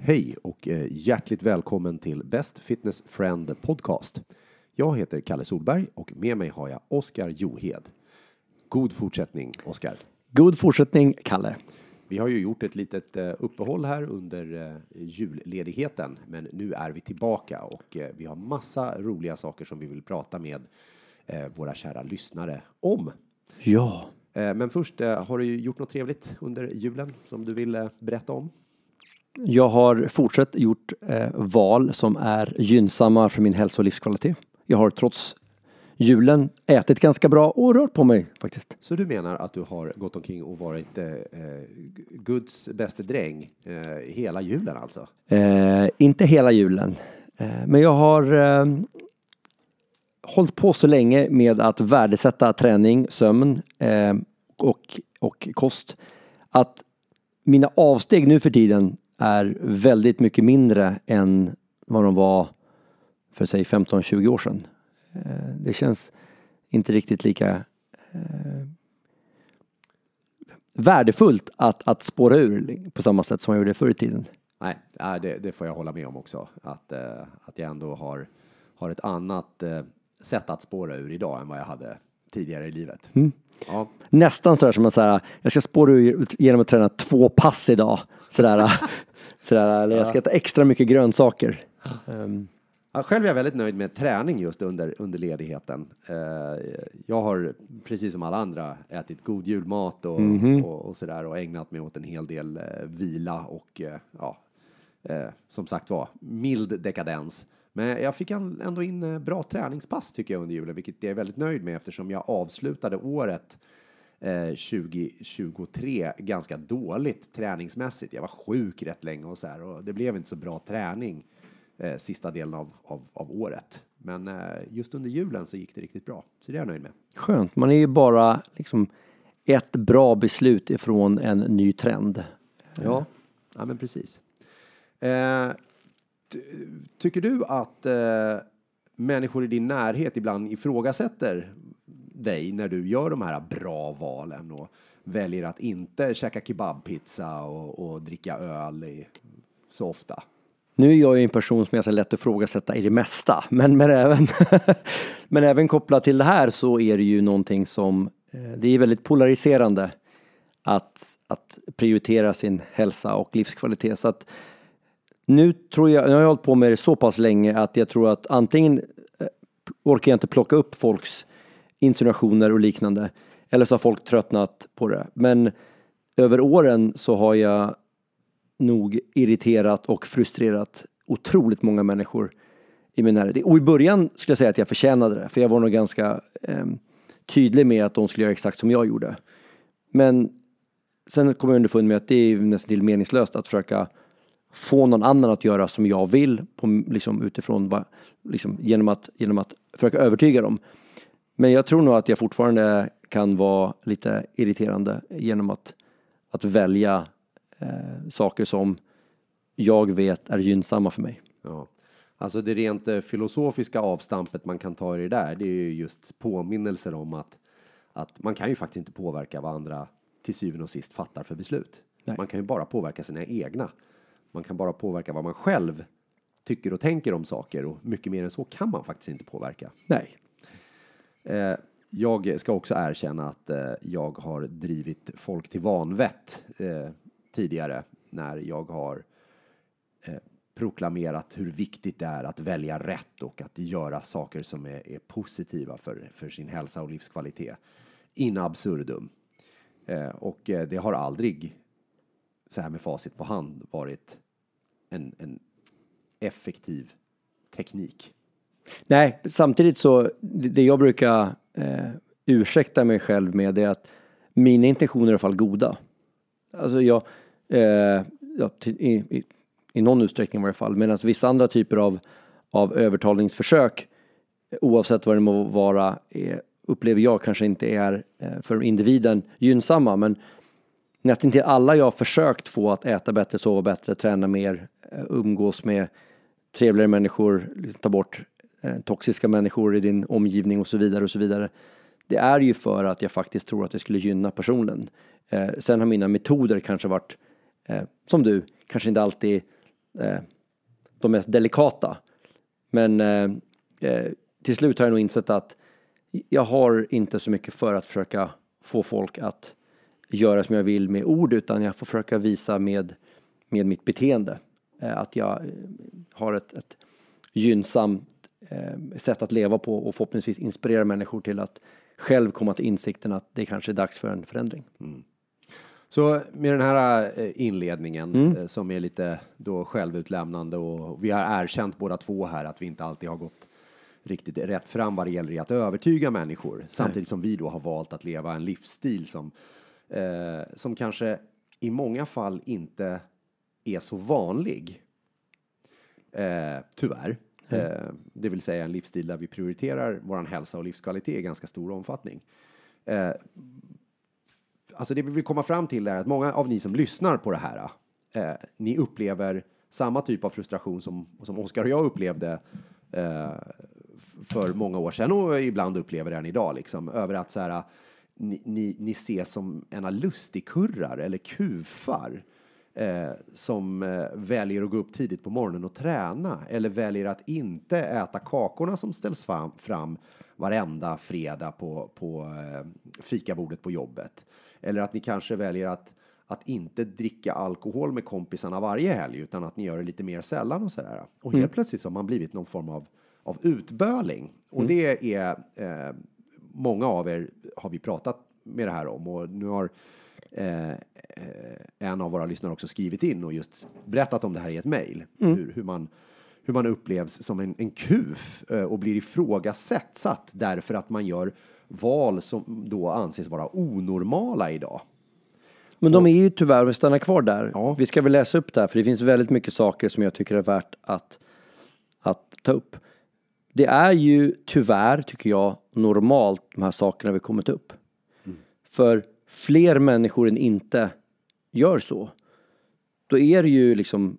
Hej och eh, hjärtligt välkommen till Best Fitness Friend Podcast. Jag heter Kalle Solberg och med mig har jag Oskar Johed. God fortsättning Oskar. God fortsättning, Kalle. Vi har ju gjort ett litet eh, uppehåll här under eh, julledigheten, men nu är vi tillbaka och vi har massa roliga saker som vi vill prata med våra kära lyssnare om. Ja. Men först, har du gjort något trevligt under julen som du vill berätta om? Jag har fortsatt gjort eh, val som är gynnsamma för min hälsa och livskvalitet. Jag har trots julen ätit ganska bra och rört på mig faktiskt. Så du menar att du har gått omkring och varit eh, Guds bäste dräng eh, hela julen alltså? Eh, inte hela julen, eh, men jag har eh, hållit på så länge med att värdesätta träning, sömn eh, och, och kost att mina avsteg nu för tiden är väldigt mycket mindre än vad de var för säg 15-20 år sedan. Eh, det känns inte riktigt lika eh, värdefullt att, att spåra ur på samma sätt som jag gjorde förr i tiden. Nej, det, det får jag hålla med om också. Att, eh, att jag ändå har, har ett annat eh, sätt att spåra ur idag än vad jag hade tidigare i livet. Ja, Nästan sådär som att säga, jag ska spåra ur genom att träna två pass idag. Sådär, sådär eller jag ska äta extra mycket grönsaker. Ehm, Ja, själv är jag väldigt nöjd med träning just under, under ledigheten. Eh, jag har precis som alla andra ätit god julmat och, och, och sådär och ägnat mig åt en hel del eh, vila och eh, ja, eh, som sagt var mild dekadens. Men jag fick ändå in eh, bra träningspass tycker jag under julen, vilket jag är väldigt nöjd med eftersom jag avslutade året eh, 2023 ganska dåligt träningsmässigt. Jag var sjuk rätt länge och så här och det blev inte så bra träning eh, sista delen av, av, av året. Men eh, just under julen så gick det riktigt bra, så det är jag nöjd med. skönt, man är ju bara liksom ett bra beslut ifrån en ny trend. Ja, ja men precis. Eh, tycker du att eh, människor i din närhet ibland ifrågasätter dig när du gör de här bra valen och väljer att inte käka kebabpizza och, och dricka öl i, så ofta? Nu är jag ju en person som är så lätt att ifrågasätta i det mesta, men, men, även, men även kopplat till det här så är det ju någonting som, eh, det är väldigt polariserande att, att prioritera sin hälsa och livskvalitet. Så att nu tror jag, nu har jag hållit på med det så pass länge att jag tror att antingen eh, orkar jag inte plocka upp folks insinuationer och liknande, eller så har folk tröttnat på det. Men över åren så har jag nog irriterat och frustrerat otroligt många människor i min närhet. Och i början skulle jag säga att jag förtjänade det, för jag var nog ganska eh, tydlig med att de skulle göra exakt som jag gjorde. Men sen kom jag underfund med att det är ju nästan till meningslöst att försöka få någon annan att göra som jag vill på, liksom, utifrån vad, liksom, genom, att, genom att försöka övertyga dem. Men jag tror nog att jag fortfarande kan vara lite irriterande genom att, att välja eh, saker som jag vet är gynnsamma för mig. Ja. Alltså det rent eh, filosofiska avstampet man kan ta i det där, det är ju just påminnelser om att, att man kan ju faktiskt inte påverka vad andra till syvende och sist fattar för beslut. Nej. Man kan ju bara påverka sina egna. Man kan bara påverka vad man själv tycker och tänker om saker och mycket mer än så kan man faktiskt inte påverka. Nej. Eh, jag ska också erkänna att eh, jag har drivit folk till vanvett eh, tidigare när jag har proklamerat hur viktigt det är att välja rätt och att göra saker som är, är positiva för, för sin hälsa och livskvalitet. In absurdum. Och det har aldrig, så här med facit på hand, varit en, en effektiv teknik. Nej, samtidigt så, det jag brukar eh, ursäkta mig själv med är att mina intentioner är i alla fall goda. Alltså jag, eh, jag i, i, i någon utsträckning i varje fall, medan vissa andra typer av, av övertalningsförsök, oavsett vad det må vara, är, upplever jag kanske inte är eh, för individen gynnsamma, men nästan till alla jag har försökt få att äta bättre, sova bättre, träna mer, eh, umgås med trevligare människor, liksom ta bort eh, toxiska människor i din omgivning och så vidare och så vidare. Det är ju för att jag faktiskt tror att det skulle gynna personen. Eh, sen har mina metoder kanske varit, eh, som du, kanske inte alltid eh, de mest delikata. Men eh, eh, till slut har jag nog insett att jag har inte så mycket för att försöka få folk att göra som jag vill med ord utan jag får försöka visa med, med mitt beteende eh, att jag eh, har ett, ett gynnsamt eh, sätt att leva på och förhoppningsvis inspirera människor till att själv komma till insikten att det kanske är dags för en förändring. Mm. Så med den här inledningen mm. Som är lite då självutlämnande och vi har erkänt båda två här att vi inte alltid har gått riktigt rätt fram vad det gäller att övertyga människor samtidigt Nej. som vi då har valt att leva en livsstil som eh, som kanske i många fall inte är så vanlig. Eh, tyvärr. Mm. Eh, det vill säga en livsstil där vi prioriterar vår hälsa och livskvalitet i ganska stor omfattning. Eh, alltså det vi vill komma fram till är att många av ni som lyssnar på det här, eh, ni upplever samma typ av frustration som, som Oskar och jag upplevde eh, för många år sedan och ibland upplever den idag, liksom, över att så här, ni, ni, ni ses som ena lustigkurrar eller kufar eh, som eh, väljer att gå upp tidigt på morgonen och träna eller väljer att inte äta kakorna som ställs fram, fram varenda fredag på, på eh, fikabordet på jobbet. Eller att ni kanske väljer att, att inte dricka alkohol med kompisarna varje helg utan att ni gör det lite mer sällan och sådär. Och helt mm. plötsligt så har man blivit någon form av, av utböling. Och mm. det är eh, många av er har vi pratat med det här om och nu har eh, en av våra lyssnare också skrivit in och just berättat om det här i ett mejl. Mm. Hur, hur, man, hur man upplevs som en, en kuf eh, och blir ifrågasatt därför att man gör val som då anses vara onormala idag. Men de är ju tyvärr, vi stannar kvar där. Ja. Vi ska väl läsa upp det här för det finns väldigt mycket saker som jag tycker är värt att, att ta upp. Det är ju tyvärr, tycker jag, normalt de här sakerna vi kommit upp. Mm. För fler människor än inte gör så. Då är det ju liksom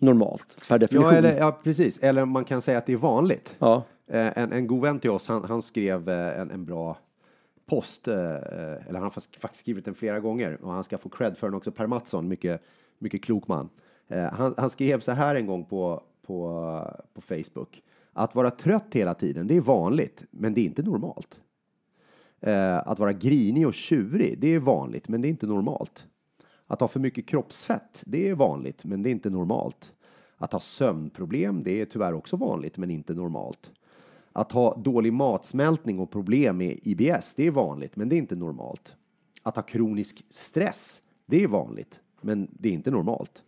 normalt per definition. Ja, eller, ja, precis. Eller man kan säga att det är vanligt. Ja. Eh, en, en god vän till oss, han, han skrev eh, en, en bra post, eh, eller han har faktiskt skrivit den flera gånger och han ska få cred för den också, Per Mattsson, mycket, mycket klok man. Han, han skrev så här en gång på, på, på Facebook. Att vara trött hela tiden, det är vanligt, men det är inte normalt. Att vara grinig och tjurig, det är vanligt, men det är inte normalt. Att ha för mycket kroppsfett, det är vanligt, men det är inte normalt. Att ha sömnproblem, det är tyvärr också vanligt, men inte normalt. Att ha dålig matsmältning och problem med IBS, det är vanligt, men det är inte normalt. Att ha kronisk stress, det är vanligt, men det är inte normalt.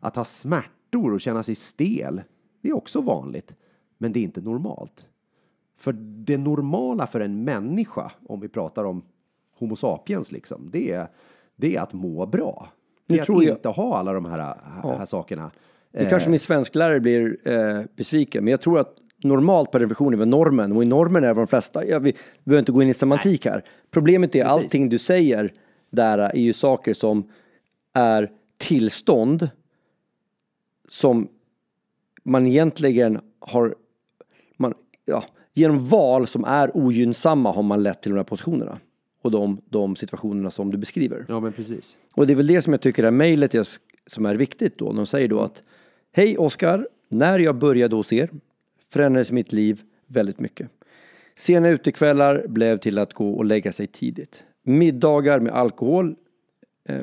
Att ha smärtor och känna sig stel, det är också vanligt, men det är inte normalt. För det normala för en människa, om vi pratar om Homo sapiens, liksom, det, är, det är att må bra. Det är att jag... inte ha alla de här, här, ja. sakerna. Nu kanske min svensklärare blir eh, besviken, men jag tror att normalt per definition är normen och i normen är de flesta, ja, vi, behöver inte gå in i semantik här. Problemet är Precis. allting du säger där är ju saker som är tillstånd som man egentligen har, ja, genom val som är ogynnsamma har man lett till de här positionerna. Och de, de situationerna som du beskriver. Ja men precis. Och det är väl det som jag tycker är mejlet som är viktigt då. De säger då att Hej Oskar, när jag började hos er förändrades mitt liv väldigt mycket. Sena utekvällar blev till att gå och lägga sig tidigt. Middagar med alkohol eh,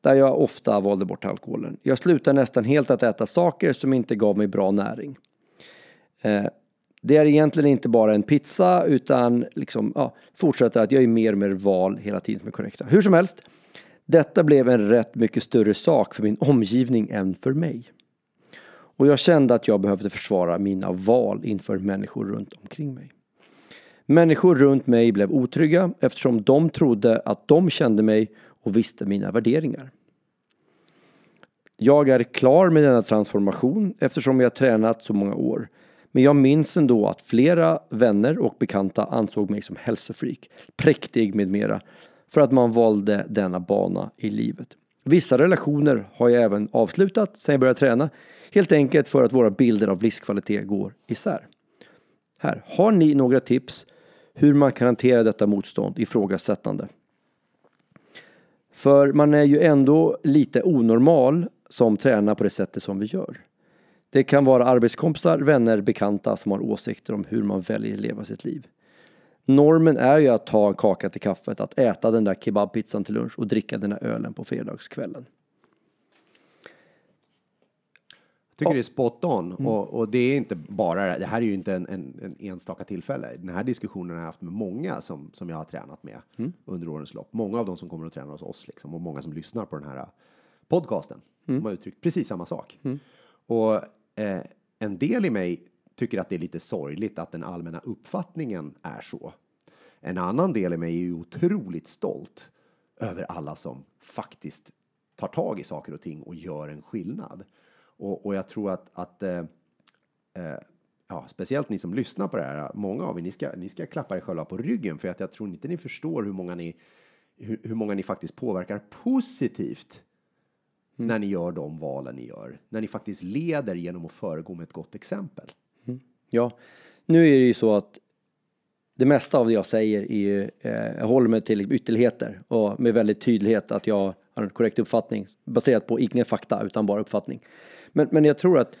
där jag ofta valde bort alkoholen. Jag slutade nästan helt att äta saker som inte gav mig bra näring. Eh, det är egentligen inte bara en pizza utan liksom, ja, fortsätter att jag är mer och mer val hela tiden som är korrekta. Hur som helst, detta blev en rätt mycket större sak för min omgivning än för mig. Och jag kände att jag behövde försvara mina val inför människor runt omkring mig. Människor runt mig blev otrygga eftersom de trodde att de kände mig och visste mina värderingar. Jag är klar med denna transformation eftersom jag tränat så många år. Men jag minns ändå att flera vänner och bekanta ansåg mig som hälsofreak, präktig med mera, för att man valde denna bana i livet. Vissa relationer har jag även avslutat sedan jag började träna, helt enkelt för att våra bilder av livskvalitet går isär. Här, har ni några tips hur man kan hantera detta motstånd ifrågasättande? För man är ju ändå lite onormal som tränar på det sättet som vi gör. Det kan vara arbetskompisar, vänner, bekanta som har åsikter om hur man väljer att leva sitt liv. Normen är ju att ta en kaka till kaffet, att äta den där kebabpizzan till lunch och dricka den där ölen på fredagskvällen. Jag tycker det är spot on och, och, det är inte bara det här är ju inte en, en, en, enstaka tillfälle. Den här diskussionen har jag haft med många som, som jag har tränat med mm. under årens lopp. Många av dem som kommer att träna hos oss liksom, och många som lyssnar på den här podcasten. Mm. De har uttryckt precis samma sak. Mm. Och eh, en del i mig tycker att det är lite sorgligt att den allmänna uppfattningen är så. En annan del i mig är ju otroligt stolt över alla som faktiskt tar tag i saker och ting och gör en skillnad. Och, och jag tror att, att eh, eh, ja, speciellt ni som lyssnar på det här, många av er, ni ska, ni ska klappa er själva på ryggen för att jag tror inte ni förstår hur många ni, hur, hur många ni faktiskt påverkar positivt mm. när ni gör de valen ni gör. När ni faktiskt leder genom att föregå med ett gott exempel. Mm. Ja, nu är det ju så att det mesta av det jag säger är ju, eh, jag håller mig till ytterligheter och med väldigt tydlighet att jag har en korrekt uppfattning baserat på ingen fakta utan bara uppfattning. Men, men jag tror att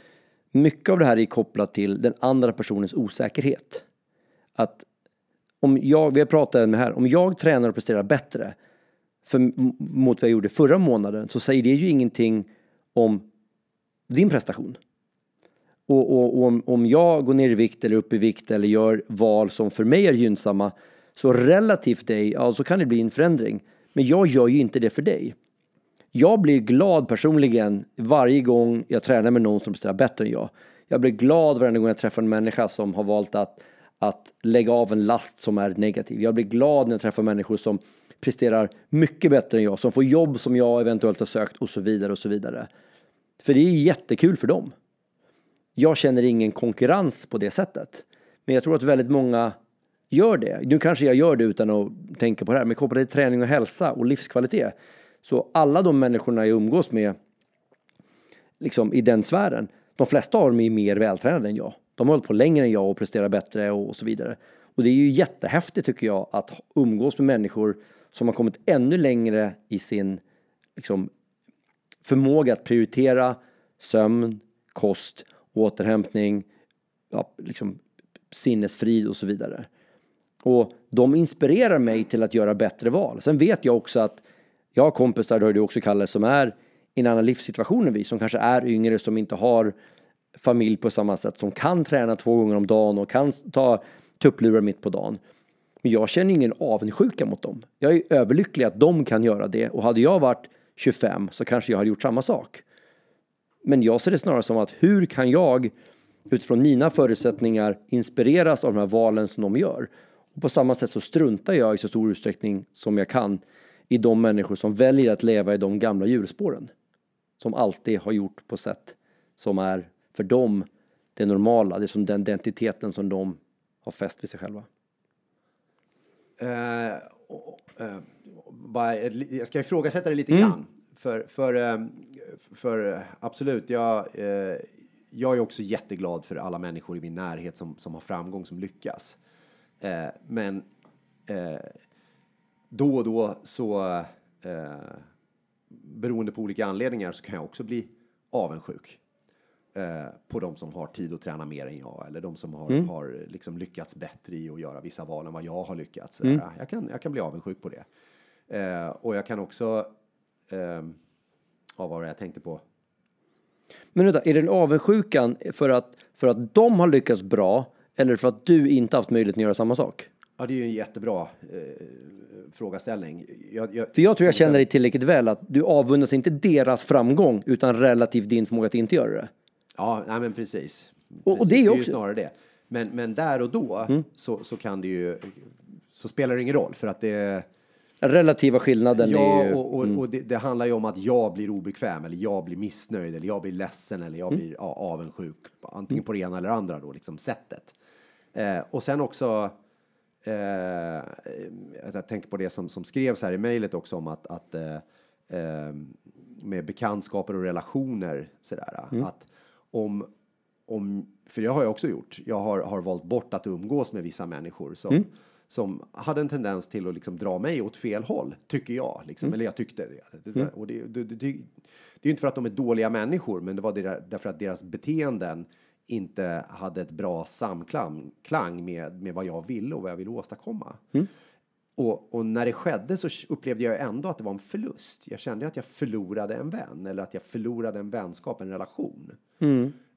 mycket av det här är kopplat till den andra personens osäkerhet. Att om jag, vi har pratat med här, om jag tränar och presterar bättre för, mot vad jag gjorde förra månaden så säger det ju ingenting om din prestation. Och, och, och om, om jag går ner i vikt eller upp i vikt eller gör val som för mig är gynnsamma så relativt dig, ja så kan det bli en förändring. Men jag gör ju inte det för dig. Jag blir glad personligen varje gång jag tränar med någon som presterar bättre än jag. Jag blir glad varje gång jag träffar en människa som har valt att, att lägga av en last som är negativ. Jag blir glad när jag träffar människor som presterar mycket bättre än jag, som får jobb som jag eventuellt har sökt och så vidare och så vidare. För det är jättekul för dem. Jag känner ingen konkurrens på det sättet. Men jag tror att väldigt många gör det. Nu kanske jag gör det utan att tänka på det här, men kopplat till träning och hälsa och livskvalitet. Så alla de människorna jag umgås med liksom i den sfären, de flesta av dem är mer vältränade än jag. De har hållit på längre än jag och presterar bättre och så vidare. Och det är ju jättehäftigt tycker jag att umgås med människor som har kommit ännu längre i sin liksom, förmåga att prioritera sömn, kost, återhämtning, ja, liksom, sinnesfrid och så vidare. Och de inspirerar mig till att göra bättre val. Sen vet jag också att jag har kompisar, det har du också Kalle, som är i en annan livssituation än vi, som kanske är yngre, som inte har familj på samma sätt, som kan träna två gånger om dagen och kan ta tupplurar mitt på dagen. Men jag känner ingen avundsjuka mot dem. Jag är överlycklig att de kan göra det och hade jag varit 25 så kanske jag hade gjort samma sak. Men jag ser det snarare som att hur kan jag utifrån mina förutsättningar inspireras av de här valen som de gör? Och på samma sätt så struntar jag i så stor utsträckning som jag kan i de människor som väljer att leva i de gamla djurspåren. Som alltid har gjort på sätt som är för dem det normala, det är som den identiteten som de har fäst vid sig själva. Uh, bara, jag ska ifrågasätta det lite mm. grann. För, för, uh, för absolut, jag, jag är också jätteglad för alla människor i min närhet som, som har framgång, som lyckas. men då och då så, eh, beroende på olika anledningar, så kan jag också bli avundsjuk. Eh, på de som har tid att träna mer än jag eller de som har, mm. har liksom lyckats bättre i att göra vissa val än vad jag har lyckats. Mm. Jag, kan, jag kan bli avundsjuk på det. Eh, och jag kan också, eh, ja vad var det jag tänkte på? Men vänta, är den avundsjukan för att, för att de har lyckats bra eller för att du inte haft möjlighet att göra samma sak? Ja, det är ju en jättebra eh, frågaställning. Jag, jag, För jag tror jag känner dig tillräckligt väl att du avundas inte deras framgång utan relativt din förmåga att inte göra det. Ja, nej men precis. Och, och, det är ju också... Det är ju snarare det. Men, men där och då mm. så, så kan det ju, så spelar det ingen roll för att det Relativa skillnaden ja, är ju... och, och, mm. och det, det, handlar ju om att jag blir obekväm eller jag blir missnöjd eller jag blir ledsen eller jag mm. blir ja, avundsjuk. Antingen mm. på det ena eller andra då, liksom sättet. Eh, och sen också eh, jag tänker på det som, som skrevs här i mejlet också om att, att eh, eh, med bekantskaper och relationer sådär. Mm. Att om, om, för det har jag också gjort. Jag har, har valt bort att umgås med vissa människor som, mm. som hade en tendens till att liksom dra mig åt fel håll, tycker jag. Liksom. Eller jag tyckte det. Och det, det, det, det är ju inte för att de är dåliga människor, men det var där- därför att deras beteenden inte hade ett bra samklang klang med, med vad jag ville och vad jag ville åstadkomma. Och, och när det skedde så upplevde jag ändå att det var en förlust. Jag kände att jag förlorade en vän eller att jag förlorade en vänskap, en relation.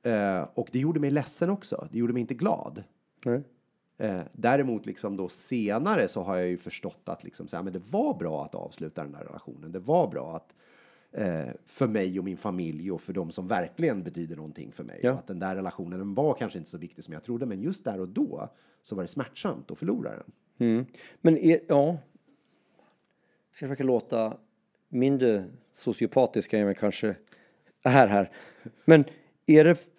Eh, och det gjorde mig ledsen också. Det gjorde mig inte glad. Nej. Eh, däremot liksom då senare så har jag ju förstått att liksom så här, men det var bra att avsluta den här relationen. Det var bra att eh, för mig och min familj och för de som verkligen betyder någonting för mig. Ja. Att den där relationen den var kanske inte så viktig som jag trodde, men just där och då så var det smärtsamt att förlora den. Mm. Men är, ja, ska jag försöka låta mindre sociopatisk än jag kanske är här. Men är det,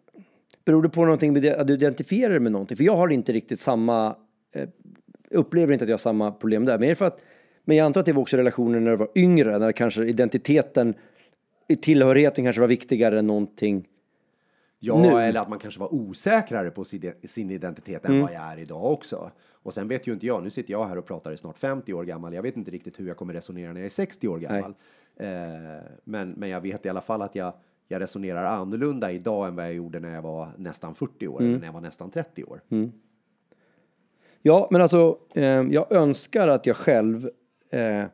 beror det på någonting att du identifierar dig med någonting? För jag har inte riktigt samma, eh, upplever inte att jag har samma problem där. Men är det för att, men jag antar att det var också relationen när du var yngre, när kanske identiteten, tillhörigheten kanske var viktigare än någonting. Ja, Nu. eller att man kanske var osäkrare på sin, identitet än vad jag är idag också. Och sen vet ju inte jag, nu sitter jag här och pratar i snart 50 år gammal. Jag vet inte riktigt hur jag kommer resonera när jag är 60 år gammal. Eh, men, men jag vet i alla fall att jag, jag resonerar annorlunda idag än vad jag gjorde när jag var nästan 40 år, eller när jag var nästan 30 år. Ja, men alltså, eh, jag önskar att jag själv... Eh,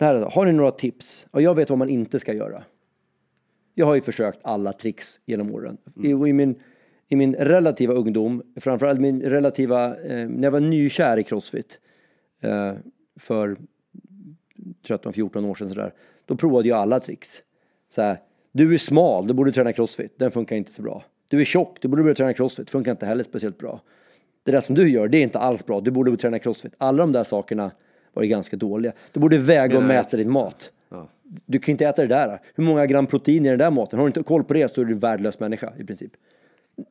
här, har ni några tips? Och jag vet vad man inte ska göra. Jag har ju försökt alla tricks genom åren. I, och i, min, I min relativa ungdom, framförallt min relativa... Eh, när jag var nykär i Crossfit eh, för 13-14 år sedan sådär. Då provade jag alla tricks. Så här, du är smal, du borde träna crossfit. Den funkar inte så bra. Du är tjock, du borde börja träna crossfit. Funkar inte heller speciellt bra. Det där som du gör, det är inte alls bra. Du borde träna crossfit. Alla de där sakerna var ganska dåliga. Du borde väga och mäta din mat. Ja. Du kan inte äta det där. Hur många gram protein i den där maten? Har du inte koll på det så är du en värdelös människa i princip.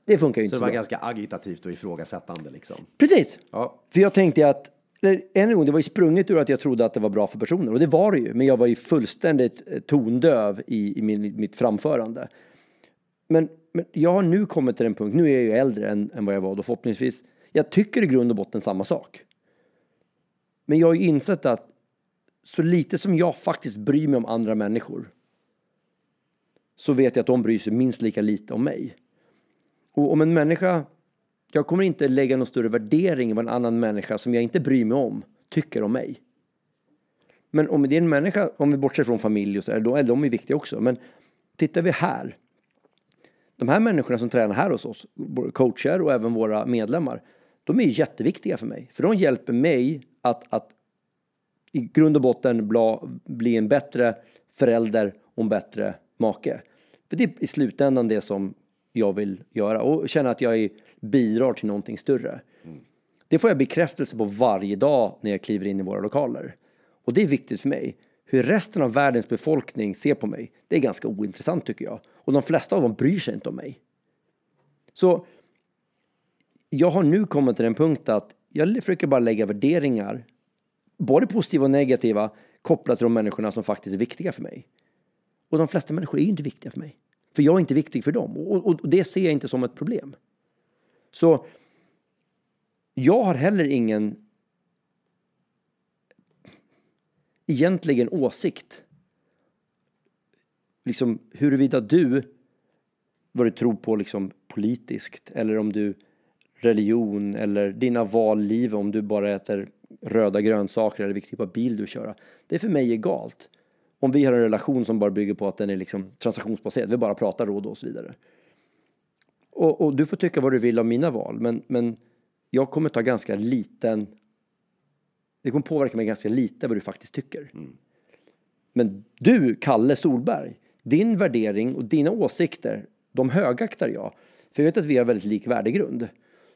Det funkar ju inte Så det var bra. ganska agitativt och ifrågasättande liksom. Precis! Ja, För jag tänkte att, eller, en gång, det var ju sprunget ur att jag trodde att det var bra för personer. Och det var det ju. Men jag var ju fullständigt eh, tondöv i, i min, mitt framförande. Men, men jag har nu kommit till en punkt, nu är jag ju äldre än, än vad jag var då förhoppningsvis. Jag tycker i grund och botten samma sak. Men jag har ju insett att så lite som jag faktiskt bryr mig om andra människor så vet jag att de bryr sig minst lika lite om mig. Och om en människa, jag kommer inte lägga någon större värdering i vad en annan människa som jag inte bryr mig om tycker om mig. Men om det är en människa, om vi bortser från familj och så, då är de viktiga också. Men tittar vi här. De här människorna som tränar här hos oss, våra coacher och även våra medlemmar, de är jätteviktiga för mig. För de hjälper mig att, att i grund och botten bla, bli en bättre förälder och en bättre make. För det är i slutändan det som jag vill göra och känna att jag är, bidrar till någonting större. Det får jag bekräftelse på varje dag när jag kliver in i våra lokaler. Och det är viktigt för mig. Hur resten av världens befolkning ser på mig, det är ganska ointressant tycker jag. Och de flesta av dem bryr sig inte om mig. Så jag har nu kommit till den punkt att jag försöker bara lägga värderingar, både positiva och negativa, kopplat till de människorna som faktiskt är viktiga för mig. Och de flesta människor är ju inte viktiga för mig. För jag är inte viktig för dem. Och, och, och det ser jag inte som ett problem. Så jag har heller ingen egentligen åsikt. Liksom huruvida du, vad du tror på liksom politiskt eller om du religion eller dina valliv om du bara äter röda grönsaker eller vilken typ av bil du kör. Det är för mig egalt. Om vi har en relation som bara bygger på att den är liksom transaktionsbaserad, vi bara pratar råd och så vidare. Och, och du får tycka vad du vill om mina val, men, men jag kommer ta ganska liten det kommer påverka mig ganska lite vad du faktiskt tycker. Men du, Kalle Solberg, din värdering och dina åsikter, de högaktar jag. För jag vet att vi har väldigt lik värdegrund.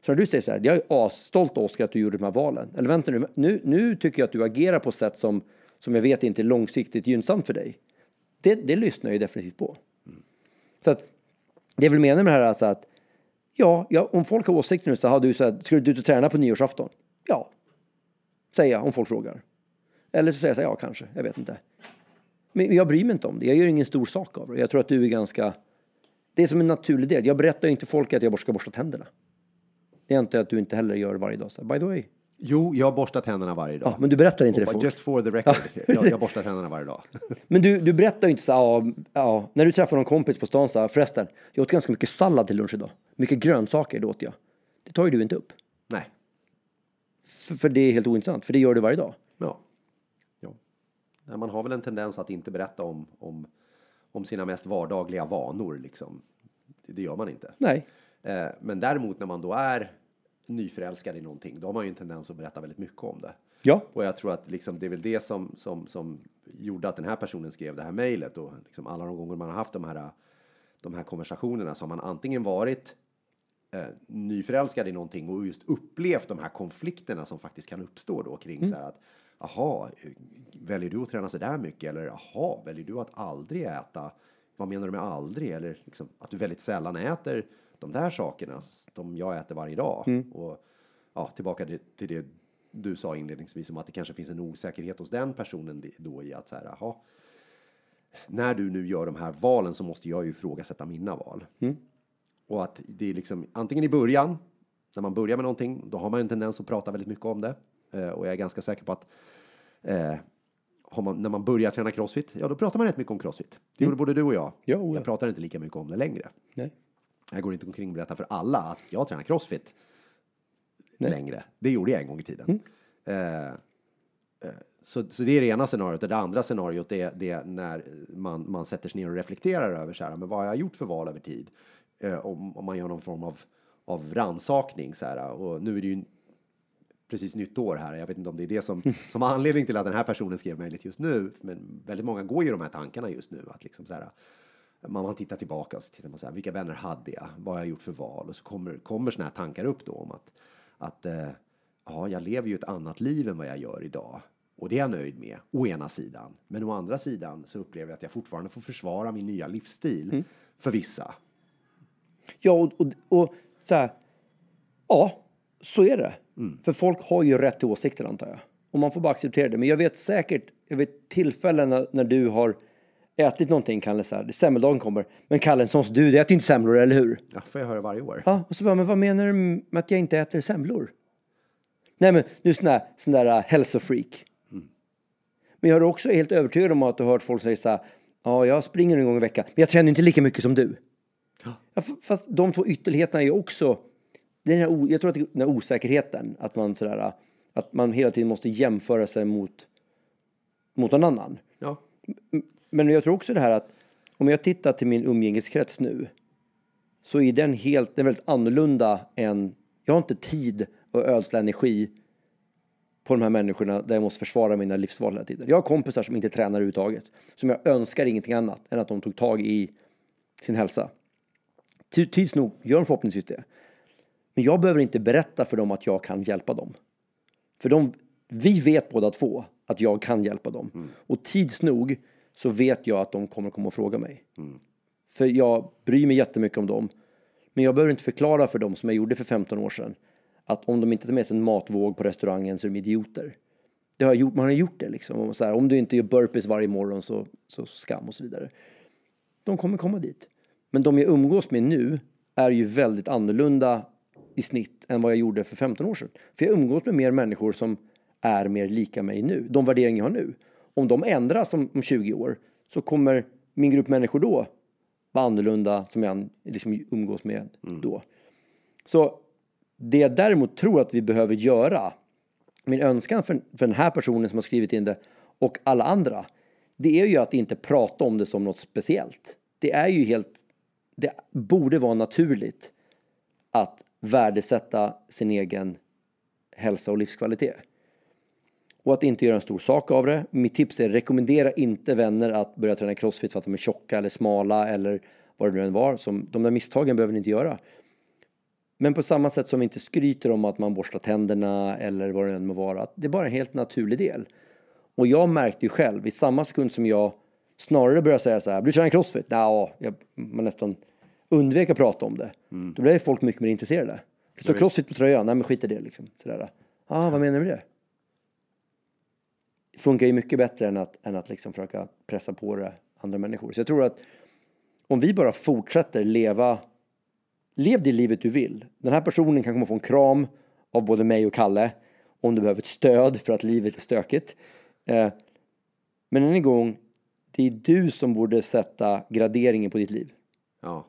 Så när du säger så här, jag är asstolt Oskar att du gjorde de här valen. Eller vänta nu, nu, nu tycker jag att du agerar på ett sätt som, som jag vet inte är långsiktigt gynnsamt för dig. Det, det lyssnar jag ju definitivt på. Så att det jag vill mena med det här är alltså att ja, ja, om folk har åsikter nu så har du så här, ska du ut och träna på nyårsafton? Ja, säger jag om folk frågar. Eller så säger jag så här, ja kanske, jag vet inte. Men jag bryr mig inte om det, jag gör ingen stor sak av det. Jag tror att du är ganska, det är som en naturlig del. Jag berättar ju inte folk att jag ska borsta tänderna. Det är inte att du inte heller gör varje dag. Så by the way, Jo, jag borstar tänderna varje dag. Ja, men du berättar inte det Och folk. Just for the record, jag, jag borstar tänderna varje dag. Men du, du berättar ju inte så ja, ja, när du träffar någon kompis på stan så här, förresten, jag åt ganska mycket sallad till lunch idag. Mycket grönsaker, det åt jag. Det tar ju du inte upp. Nej. För, för det är helt ointressant, för det gör du varje dag. Ja. ja. Man har väl en tendens att inte berätta om, om, om sina mest vardagliga vanor. Liksom. Det, det gör man inte. Nej. Eh, men däremot när man då är nyförälskad i någonting, då har man ju en tendens att berätta väldigt mycket om det. Ja. Och jag tror att liksom, det är väl det som, som, som gjorde att den här personen skrev det här mejlet. Och liksom alla de gånger man har haft de här, de här konversationerna så har man antingen varit eh, nyförälskad i någonting och just upplevt de här konflikterna som faktiskt kan uppstå då kring så här att Jaha, eh, väljer du att träna så där mycket? Eller jaha, väljer du att aldrig äta? Vad menar du med aldrig? Eller liksom, att du väldigt sällan äter de där sakerna som jag äter varje dag. Och ja, tillbaka till- det du sa inledningsvis om att det kanske finns en osäkerhet hos den personen då i att så här, jaha, när du nu gör de här valen så måste jag ju ifrågasätta mina val. Och att det är liksom antingen i början, när man börjar med någonting, då har man en tendens att prata väldigt mycket om det. Eh, och jag är ganska säker på att eh, man, när man börjar träna crossfit, ja då pratar man rätt mycket om crossfit. Det gjorde både du och jag. Ja, o ja. Jag pratar inte lika mycket om det längre. Nej. Jag går inte omkring och berättar för alla att jag tränar crossfit Nej. längre. Det gjorde jag en gång i tiden. Eh, eh, så, så det är det ena scenariot. Och det andra scenariot är, det är när man, man sätter sig ner och reflekterar över så här, men vad har jag gjort för val över tid? Eh, om, om man gör någon form av, av rannsakning så här. Och nu är det ju precis nytt år här. Jag vet inte om det är det som, som har anledning till att den här personen skrev mejlet just nu. Men väldigt många går ju de här tankarna just nu. Att liksom så här, man, man tittar tillbaka och så tittar man så här, vilka vänner hade jag? Vad har jag gjort för val? Och så kommer, kommer såna här tankar upp då om att, att eh, ja, jag lever ju ett annat liv än vad jag gör idag. Och det är jag nöjd med, å ena sidan. Men å andra sidan så upplever jag att jag fortfarande får försvara min nya livsstil för vissa. Ja, och, och, och så här, ja, så är det. För folk har ju rätt till åsikter antar jag. Och man får bara acceptera det. Men jag vet säkert, jag vet tillfällen när, när du har ätit någonting, Kalle, så här, semmeldagen kommer. Men Kalle, en sån som du, du äter inte semlor, eller hur? Ja, får jag höra varje år. Ja, och så bara, men vad menar du med att jag inte äter semlor? Nej, men du är sån där, sån där uh, hälsofreak. Men jag är också helt övertygad om att du har hört folk säga så här, ja, jag springer en gång i veckan, men jag tränar inte lika mycket som du. Ja, f- fast de två ytterligheterna är ju också, den här, jag tror att det- den här osäkerheten, att man sådär, uh, att man hela tiden måste jämföra sig mot, mot någon annan. Ja. Men jag tror också det här att om jag tittar till min umgängeskrets nu så är den helt, den är väldigt annorlunda än, jag har inte tid att ödsla energi på de här människorna där jag måste försvara mina livsval hela tiden. Jag har kompisar som inte tränar överhuvudtaget, som jag önskar ingenting annat än att de tog tag i sin hälsa. Tids nog gör de förhoppningsvis det. Men jag behöver inte berätta för dem att jag kan hjälpa dem. För de, vi vet båda två att jag kan hjälpa dem. Och tids nog så vet jag att de kommer komma och fråga mig. För jag bryr mig jättemycket om dem. Men jag behöver inte förklara för dem som jag gjorde för 15 år sedan. Att om de inte tar med sig en matvåg på restaurangen så är de idioter. Det har jag gjort, man har gjort det liksom. Här, om du inte gör burpees varje morgon så, så skam och så vidare. De kommer komma dit. Men de jag umgås med nu är ju väldigt annorlunda i snitt än vad jag gjorde för 15 år sedan. För jag umgås med mer människor som är mer lika mig nu. De värderingar jag har nu. Om de ändras om, om 20 år så kommer min grupp människor då vara annorlunda som jag liksom umgås med då. Så det jag däremot tror att vi behöver göra, min önskan för, för den här personen som har skrivit in det och alla andra, det är ju att inte prata om det som något speciellt. Det är ju helt, det borde vara naturligt att värdesätta sin egen hälsa och livskvalitet. Och att inte göra en stor sak av det. Mitt tips är rekommendera inte vänner att börja träna crossfit för att de är tjocka eller smala eller vad det nu än var. Som, de där misstagen behöver ni inte göra. Men på samma sätt som vi inte skryter om att man borstar tänderna eller vad det än må vara. Det är bara en helt naturlig del. Och jag märkte ju själv i samma sekund som jag snarare började säga så här, du tränar crossfit? Ja, jag, man nästan undvek att prata om det. Då blev folk mycket mer intresserade. Det står crossfit på tröjan, nej men skit i det liksom. Sådär. Ah, vad menar du med det? Funkar ju mycket bättre än att, än att liksom försöka pressa på det andra människor. Så jag tror att om vi bara fortsätter leva, lev det livet du vill. Den här personen kan komma få en kram av både mig och Kalle om du behöver ett stöd för att livet är stökigt. Eh, men än en gång, det är du som borde sätta graderingen på ditt liv. Ja.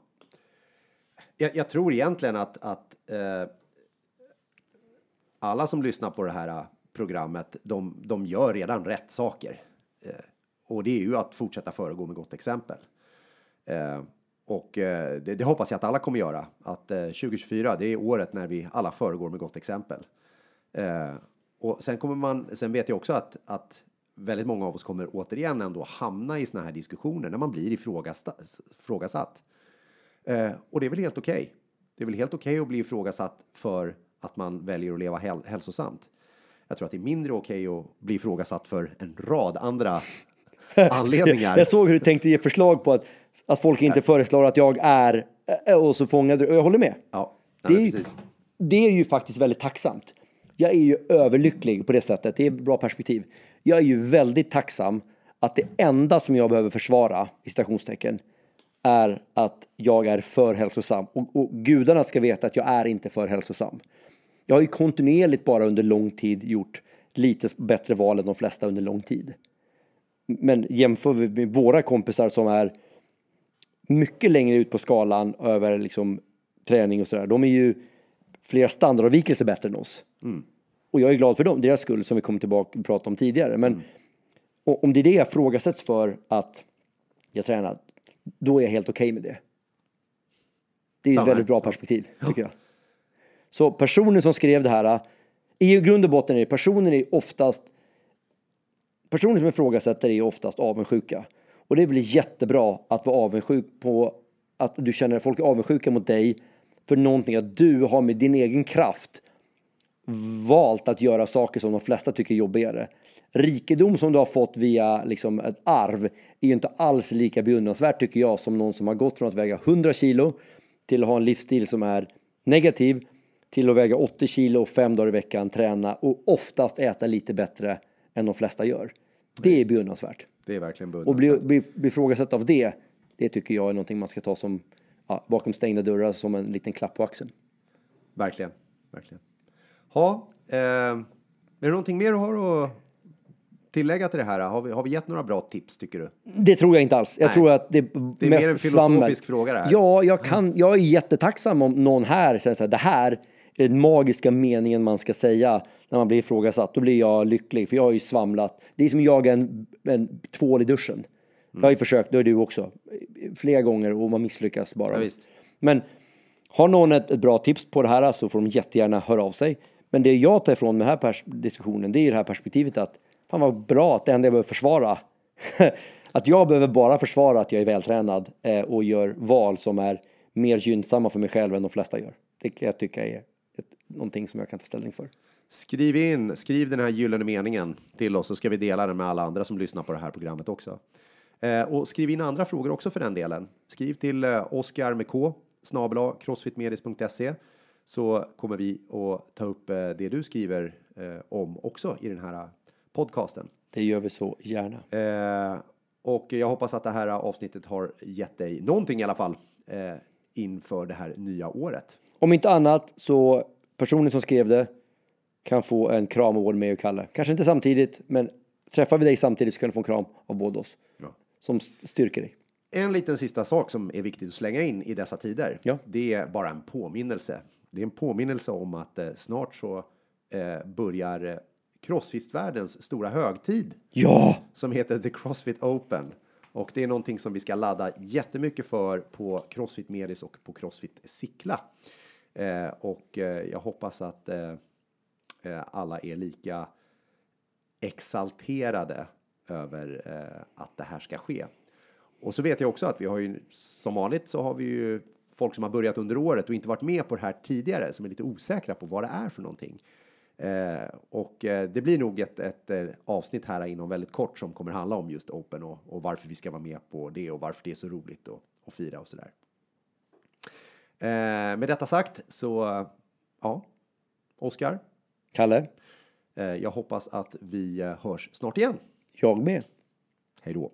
Jag, jag tror egentligen att, att eh, alla som lyssnar på det här programmet, de, de gör redan rätt saker. Eh, och det är ju att fortsätta föregå med gott exempel. Eh, och eh, det, det, hoppas jag att alla kommer göra. Att eh, 2024, det är året när vi alla föregår med gott exempel. Eh, och sen kommer man, sen vet jag också att, att väldigt många av oss kommer återigen ändå hamna i såna här diskussioner när man blir ifrågasatt. Eh, och det är väl helt okej. Okay. Det är väl helt okej okay att bli ifrågasatt för att man väljer att leva häl hälsosamt. Jag tror att det är mindre okej okay att bli ifrågasatt för en rad andra anledningar. jag såg hur du tänkte ge förslag på att, att folk inte föreslår att jag är eh, och så fångade du. Jag håller med. Ja, det, är ju, det är ju faktiskt väldigt tacksamt. Jag är ju överlycklig på det sättet. Det är ett bra perspektiv. Jag är ju väldigt tacksam att det enda som jag behöver försvara i stationstecken är att jag är för hälsosam. Och, och gudarna ska veta att jag är inte för hälsosam. Jag har ju kontinuerligt bara under lång tid gjort lite bättre val än de flesta under lång tid. Men jämför vi med våra kompisar som är mycket längre ut på skalan över liksom träning och sådär. De är ju flera standardavvikelser bättre än oss. Mm. Och jag är glad för dem, deras skull som vi kommer tillbaka och prata om tidigare. Men mm. om det är det jag frågasätts för att jag tränar, då är jag helt okej okay med det. Det är Samma. ett väldigt bra perspektiv, tycker jag. Så personen som skrev det här, äh, i grund och botten är det personen är oftast Personer som ifrågasätter är oftast avundsjuka. Och det är väl jättebra att vara avundsjuk på att du känner att folk är avundsjuka mot dig för någonting att du har med din egen kraft valt att göra saker som de flesta tycker är jobbigare. Rikedom som du har fått via liksom ett arv är ju inte alls lika beundransvärt tycker jag som någon som har gått från att väga 100 kilo till att ha en livsstil som är negativ till att väga 80 kilo fem dagar i veckan, träna och oftast äta lite bättre än de flesta gör. Det är beundransvärt. Det är verkligen beundransvärt. Och bli, ifrågasatt av det, det tycker jag är någonting man ska ta som ja, bakom stängda dörrar som en liten klapp på axeln. Verkligen, verkligen. Ha, eh, är det någonting mer du har att tillägga till det här? Har vi, har vi gett några bra tips tycker du? Det tror jag inte alls. Jag Nej. tror att det, det är mer en filosofisk slammer. fråga det här. Ja, jag, kan, jag är jättetacksam om någon här säger så här, det här är den magiska meningen man ska säga när man blir ifrågasatt. Då blir jag lycklig, för jag har ju svamlat. Det är som att jaga en, en tvål i duschen. Mm. Jag har ju försökt, det har du också, flera gånger och man misslyckas bara. Ja, Men har någon ett, ett, bra tips på det här så får de jättegärna höra av sig. Men det jag tar ifrån den här diskussionen, det är det här perspektivet att fan vad bra att det enda jag behöver försvara, att jag behöver bara försvara att jag är vältränad eh, och gör val som är mer gynnsamma för mig själv än de flesta gör. Det kan jag tycka är någonting som jag kan ta ställning för. Skriv in, skriv den här gyllene meningen till oss så ska vi dela den med alla andra som lyssnar på det här programmet också. Eh, och skriv in andra frågor också för den delen. Skriv till eh, Oskar med K, snabla crossfitmedis.se så kommer vi att ta upp eh, det du skriver eh, om också i den här podcasten. Det gör vi så gärna. Eh, och jag hoppas att det här avsnittet har gett dig någonting i alla fall eh, inför det här nya året. Om inte annat så personen som skrev det kan få en kram av både mig och Kalle. Kanske inte samtidigt, men träffar vi dig samtidigt så kan du få en kram av båda oss. Ja. Som styrker dig. En liten sista sak som är viktigt att slänga in i dessa tider. Ja. Det är bara en påminnelse. Det är en påminnelse om att eh, snart så eh, börjar eh, Crossfit-världens stora högtid. Ja! Som heter The Crossfit Open. Och det är någonting som vi ska ladda jättemycket för på Crossfit Medis och på Crossfit Sickla. Eh, och eh, jag hoppas att eh, eh, alla är lika exalterade över eh, att det här ska ske. Och så vet jag också att vi har ju som vanligt så har vi ju folk som har börjat under året och inte varit med på det här tidigare som är lite osäkra på vad det är för någonting. Eh, och eh, det blir nog ett, ett, ett, eh, avsnitt här inom väldigt kort som kommer handla om just Open och, och varför vi ska vara med på det och varför det är så roligt och, och fira och sådär. Eh, med detta sagt så, ja, Oskar. Kalle. Eh, jag hoppas att vi eh, hörs snart igen. Jag med. Hej då.